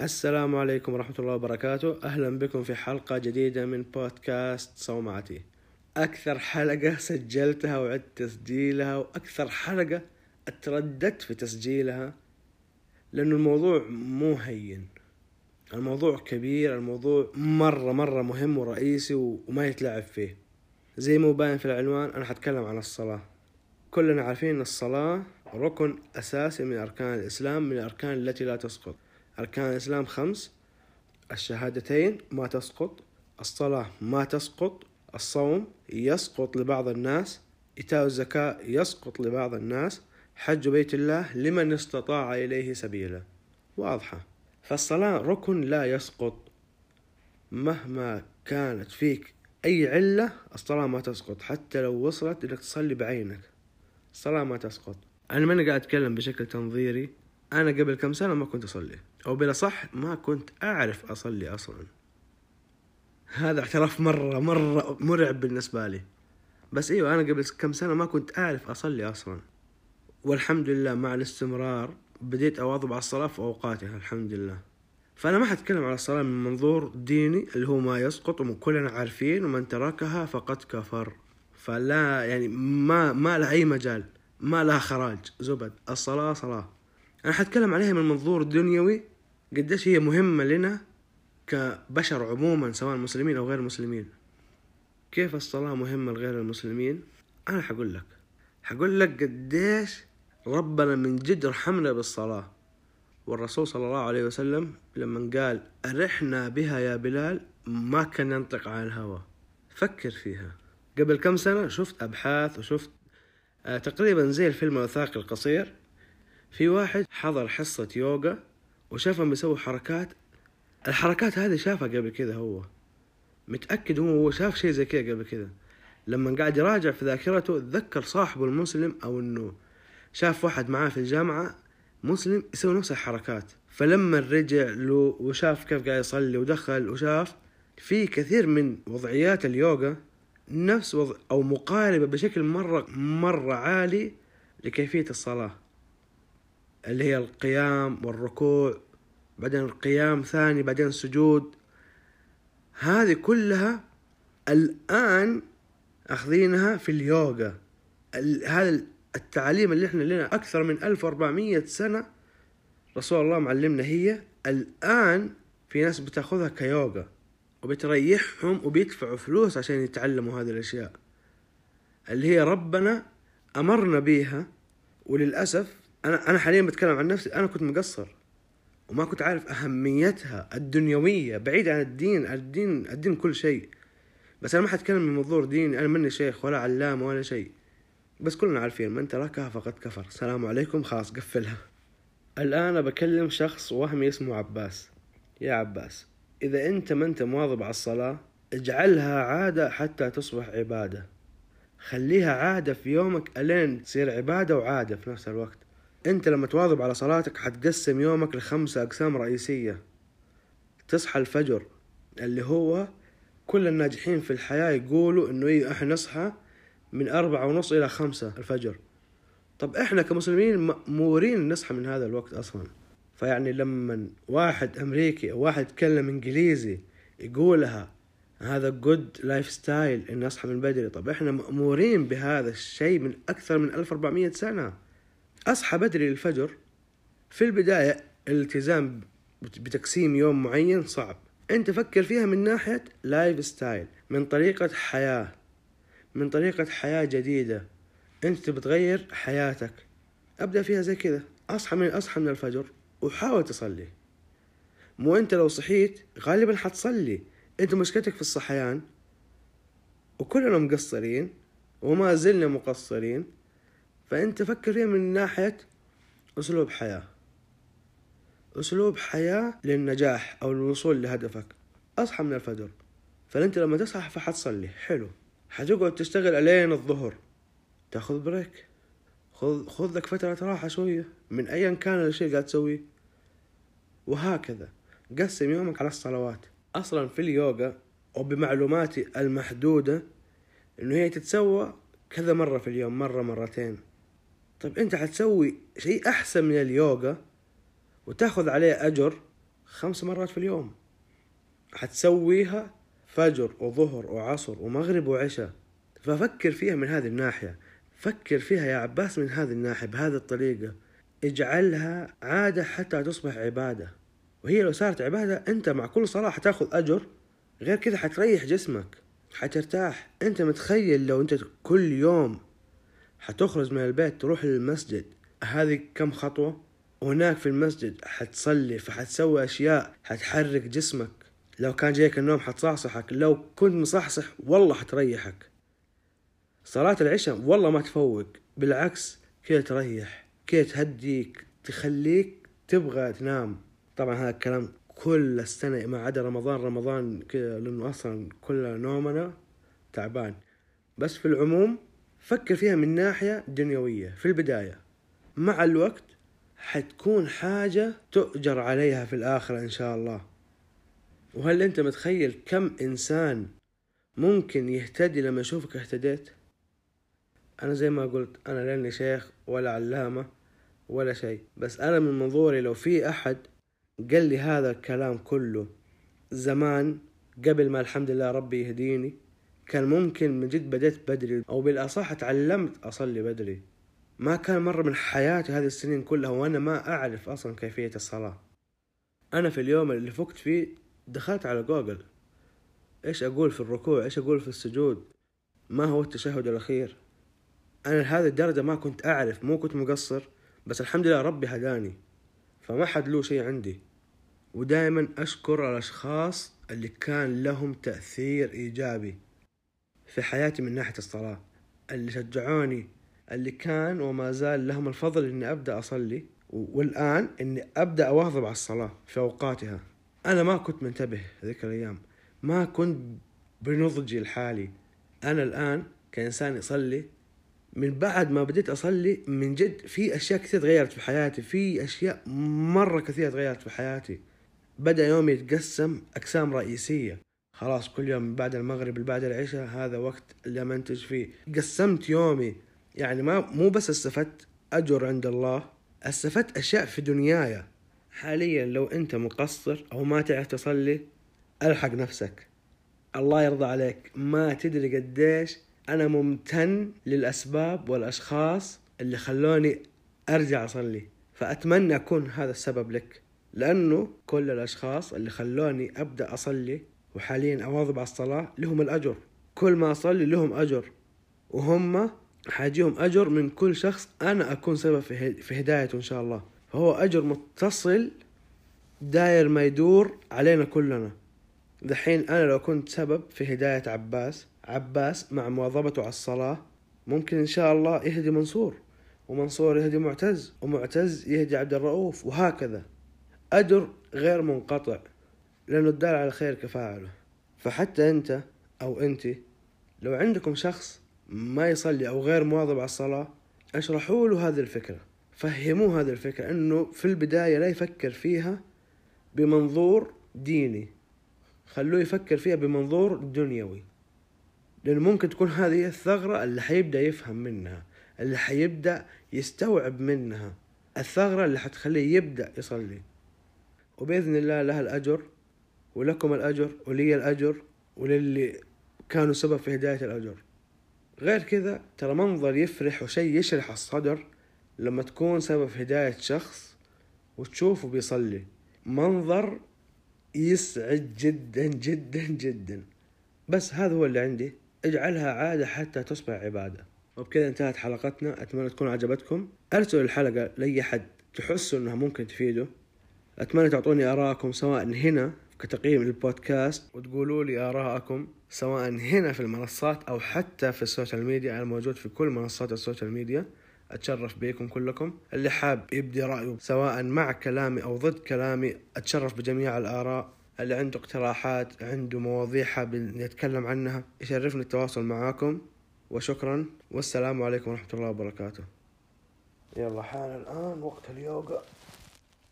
السلام عليكم ورحمة الله وبركاته. أهلا بكم في حلقة جديدة من بودكاست صومعتي. أكثر حلقة سجلتها وعدت تسجيلها وأكثر حلقة أترددت في تسجيلها لأنه الموضوع مو هين. الموضوع كبير الموضوع مرة مرة مهم ورئيسي وما يتلعب فيه. زي ما باين في العنوان أنا حتكلم عن الصلاة. كلنا عارفين أن الصلاة ركن أساسي من أركان الإسلام من الأركان التي لا تسقط. أركان الإسلام خمس الشهادتين ما تسقط الصلاة ما تسقط الصوم يسقط لبعض الناس إيتاء الزكاة يسقط لبعض الناس حج بيت الله لمن استطاع إليه سبيلا. واضحة. فالصلاة ركن لا يسقط. مهما كانت فيك أي علة الصلاة ما تسقط حتى لو وصلت إنك تصلي بعينك. الصلاة ما تسقط. أنا ماني قاعد أتكلم بشكل تنظيري. أنا قبل كم سنة ما كنت أصلي. أو بلا صح ما كنت أعرف أصلي أصلا. هذا اعتراف مرة مرة مرعب بالنسبة لي. بس إيوه أنا قبل كم سنة ما كنت أعرف أصلي أصلا. والحمد لله مع الاستمرار بديت أواظب على الصلاة في اوقاتها الحمد لله. فأنا ما حتكلم على الصلاة من منظور ديني اللي هو ما يسقط وكلنا عارفين ومن تركها فقد كفر. فلا يعني ما ما لها أي مجال ما لها خراج. زبد. الصلاة صلاة. أنا حتكلم عليها من منظور دنيوي قديش هي مهمة لنا كبشر عموما سواء مسلمين أو غير مسلمين كيف الصلاة مهمة لغير المسلمين؟ أنا حقول لك. حقول لك قديش ربنا من جد رحمنا بالصلاة. والرسول صلى الله عليه وسلم لما قال أرحنا بها يا بلال ما كان ينطق عن الهوى. فكر فيها. قبل كم سنة شفت أبحاث وشفت آه تقريبا زي الفيلم الوثائقي القصير. في واحد حضر حصة يوغا وشافهم بيسوي حركات. الحركات هذه شافها قبل كذا هو. متأكد هو هو شاف شيء زي كذا قبل كده لما قاعد يراجع في ذاكرته تذكر صاحبه المسلم أو إنه شاف واحد معاه في الجامعة مسلم يسوي نفس الحركات. فلما رجع له وشاف كيف قاعد يصلي ودخل وشاف في كثير من وضعيات اليوغا نفس وضع أو مقاربة بشكل مرة مرة عالي لكيفية الصلاة. اللي هي القيام والركوع بعدين القيام ثاني بعدين السجود. هذه كلها الآن أخذينها في اليوغا. هذا التعاليم اللي إحنا لنا أكثر من 1400 سنة رسول الله معلمنا هي الآن في ناس بتأخذها كيوغا وبتريحهم وبيدفعوا فلوس عشان يتعلموا هذه الأشياء. اللي هي ربنا أمرنا بيها وللأسف أنا أنا حاليا بتكلم عن نفسي. أنا كنت مقصر وما كنت عارف أهميتها الدنيوية بعيد عن الدين الدين الدين كل شيء. بس أنا ما حتكلم من منظور ديني. أنا مني شيخ ولا علام ولا شيء. بس كلنا عارفين من تركها فقد كفر. السلام عليكم. خلاص قفلها. الآن بكلم شخص وهمي اسمه عباس. يا عباس إذا أنت ما أنت مواظب على الصلاة اجعلها عادة حتى تصبح عبادة. خليها عادة في يومك ألين تصير عبادة وعادة في نفس الوقت. أنت لما تواظب على صلاتك حتقسم يومك لخمسة أقسام رئيسية. تصحى الفجر اللي هو كل الناجحين في الحياة يقولوا إنه إيه إحنا نصحى من أربعة ونص إلى خمسة الفجر. طب إحنا كمسلمين مأمورين نصحى من هذا الوقت أصلا. فيعني لما واحد أمريكي أو واحد يتكلم إنجليزي يقولها هذا good lifestyle إن أصحى من بدري. طب إحنا مأمورين بهذا الشيء من أكثر من 1400 سنة. أصحى بدري للفجر. في البداية الالتزام بتقسيم يوم معين صعب. أنت فكر فيها من ناحية lifestyle من طريقة حياة من طريقة حياة جديدة. أنت بتغير حياتك. أبدأ فيها زي كذا. أصحى من أصحى من الفجر وحاول تصلي. مو أنت لو صحيت غالبا حتصلي. أنت مشكلتك في الصحيان. وكلنا مقصرين وما زلنا مقصرين. فأنت فكر فيها من ناحية أسلوب حياة. أسلوب حياة للنجاح أو الوصول لهدفك. أصحى من الفجر. فأنت لما تصحى فحتصلي. حلو. حتقعد تشتغل ألين الظهر. تأخذ بريك. خذ خذ لك فترة راحة شوية. من أيا كان الشيء قاعد تسويه. وهكذا. قسم يومك على الصلوات. أصلا في اليوغا وبمعلوماتي المحدودة إنه هي تتسوى كذا مرة في اليوم. مرة مرتين. طيب أنت حتسوي شيء أحسن من اليوغا وتاخذ عليه أجر خمس مرات في اليوم. حتسويها فجر وظهر وعصر ومغرب وعشاء. ففكر فيها من هذه الناحية. فكر فيها يا عباس من هذه الناحية بهذه الطريقة. اجعلها عادة حتى تصبح عبادة. وهي لو صارت عبادة أنت مع كل صلاة حتاخذ أجر. غير كذا حتريح جسمك حترتاح. أنت متخيل لو أنت كل يوم حتخرج من البيت تروح للمسجد. هذه كم خطوة؟ وهناك في المسجد حتصلي فحتسوي أشياء حتحرك جسمك. لو كان جايك النوم حتصحصحك لو كنت مصحصح والله حتريحك. صلاة العشاء والله ما تفوق بالعكس كذا تريح؟ كذا تهديك؟ تخليك تبغى تنام. طبعا هذا الكلام كل السنة ما عدا رمضان. رمضان كذا لأنه أصلا كل نومنا تعبان. بس في العموم فكر فيها من ناحية دنيوية. في البداية مع الوقت حتكون حاجة تؤجر عليها في الآخرة إن شاء الله. وهل أنت متخيل كم إنسان ممكن يهتدي لما يشوفك اهتديت؟ أنا زي ما قلت أنا لاني شيخ ولا علامة ولا شيء. بس أنا من منظوري لو في أحد قال لي هذا الكلام كله زمان قبل ما الحمد لله ربي يهديني كان ممكن من جد بديت بدري أو بالأصح تعلمت أصلي بدري. ما كان مرة من حياتي هذه السنين كلها وأنا ما أعرف أصلا كيفية الصلاة. أنا في اليوم اللي فقت فيه دخلت على جوجل. إيش أقول في الركوع؟ إيش أقول في السجود؟ ما هو التشهد الأخير؟ أنا لهذه الدرجة ما كنت أعرف مو كنت مقصر بس الحمد لله ربي هداني. فما حد له شيء عندي. ودائما أشكر الأشخاص اللي كان لهم تأثير إيجابي. في حياتي من ناحية الصلاة. اللي شجعوني اللي كان وما زال لهم الفضل إني أبدأ أصلي والآن إني أبدأ أواظب على الصلاة في أوقاتها. أنا ما كنت منتبه ذيك الأيام. ما كنت بنضجي الحالي. أنا الآن كإنسان يصلي من بعد ما بديت أصلي من جد في أشياء كثير تغيرت في حياتي. في أشياء مرة كثيرة تغيرت في حياتي. بدأ يومي يتقسم أقسام رئيسية. خلاص كل يوم بعد المغرب بعد العشاء هذا وقت اللي منتج فيه. قسمت يومي يعني ما مو بس استفدت أجر عند الله استفدت أشياء في دنياي. حاليا لو أنت مقصر أو ما تعرف تصلي ألحق نفسك. الله يرضى عليك. ما تدري قديش أنا ممتن للأسباب والأشخاص اللي خلوني أرجع أصلي. فأتمنى أكون هذا السبب لك لأنه كل الأشخاص اللي خلوني أبدأ أصلي وحاليا أواظب على الصلاة لهم الأجر. كل ما أصلي لهم أجر. وهم حاجيهم أجر من كل شخص أنا أكون سبب في هدايته إن شاء الله. فهو أجر متصل داير ما يدور علينا كلنا. دحين أنا لو كنت سبب في هداية عباس عباس مع مواظبته على الصلاة ممكن إن شاء الله يهدي منصور. ومنصور يهدي معتز ومعتز يهدي عبد الرؤوف وهكذا. أجر غير منقطع. لأنه الدال على الخير كفاعله. فحتى أنت أو أنت لو عندكم شخص ما يصلي أو غير مواظب على الصلاة أشرحوا له هذه الفكرة. فهموه هذه الفكرة أنه في البداية لا يفكر فيها بمنظور ديني. خلوه يفكر فيها بمنظور دنيوي. لأنه ممكن تكون هذه الثغرة اللي حيبدأ يفهم منها اللي حيبدأ يستوعب منها الثغرة اللي حتخليه يبدأ يصلي. وبإذن الله لها الأجر. ولكم الأجر ولي الأجر وللي كانوا سبب في هداية الأجر. غير كذا ترى منظر يفرح وشيء يشرح الصدر لما تكون سبب هداية شخص وتشوفه بيصلي. منظر يسعد جدا جدا جدا. بس هذا هو اللي عندي. اجعلها عادة حتى تصبح عبادة. وبكذا انتهت حلقتنا. أتمنى تكون عجبتكم أرسلوا الحلقة لأي حد تحسوا أنها ممكن تفيده. أتمنى تعطوني آراءكم سواء هنا كتقييم للبودكاست وتقولوا لي آراءكم سواء هنا في المنصات أو حتى في ال social media أنا موجود في كل منصات ال social media. أتشرف بكم كلكم. اللي حاب يبدي رأيه سواء مع كلامي أو ضد كلامي أتشرف بجميع الآراء. اللي عنده اقتراحات عنده مواضيع حاب نتكلم عنها يشرفني التواصل معاكم. وشكرا. والسلام عليكم ورحمة الله وبركاته. يلا حان الآن وقت اليوغا.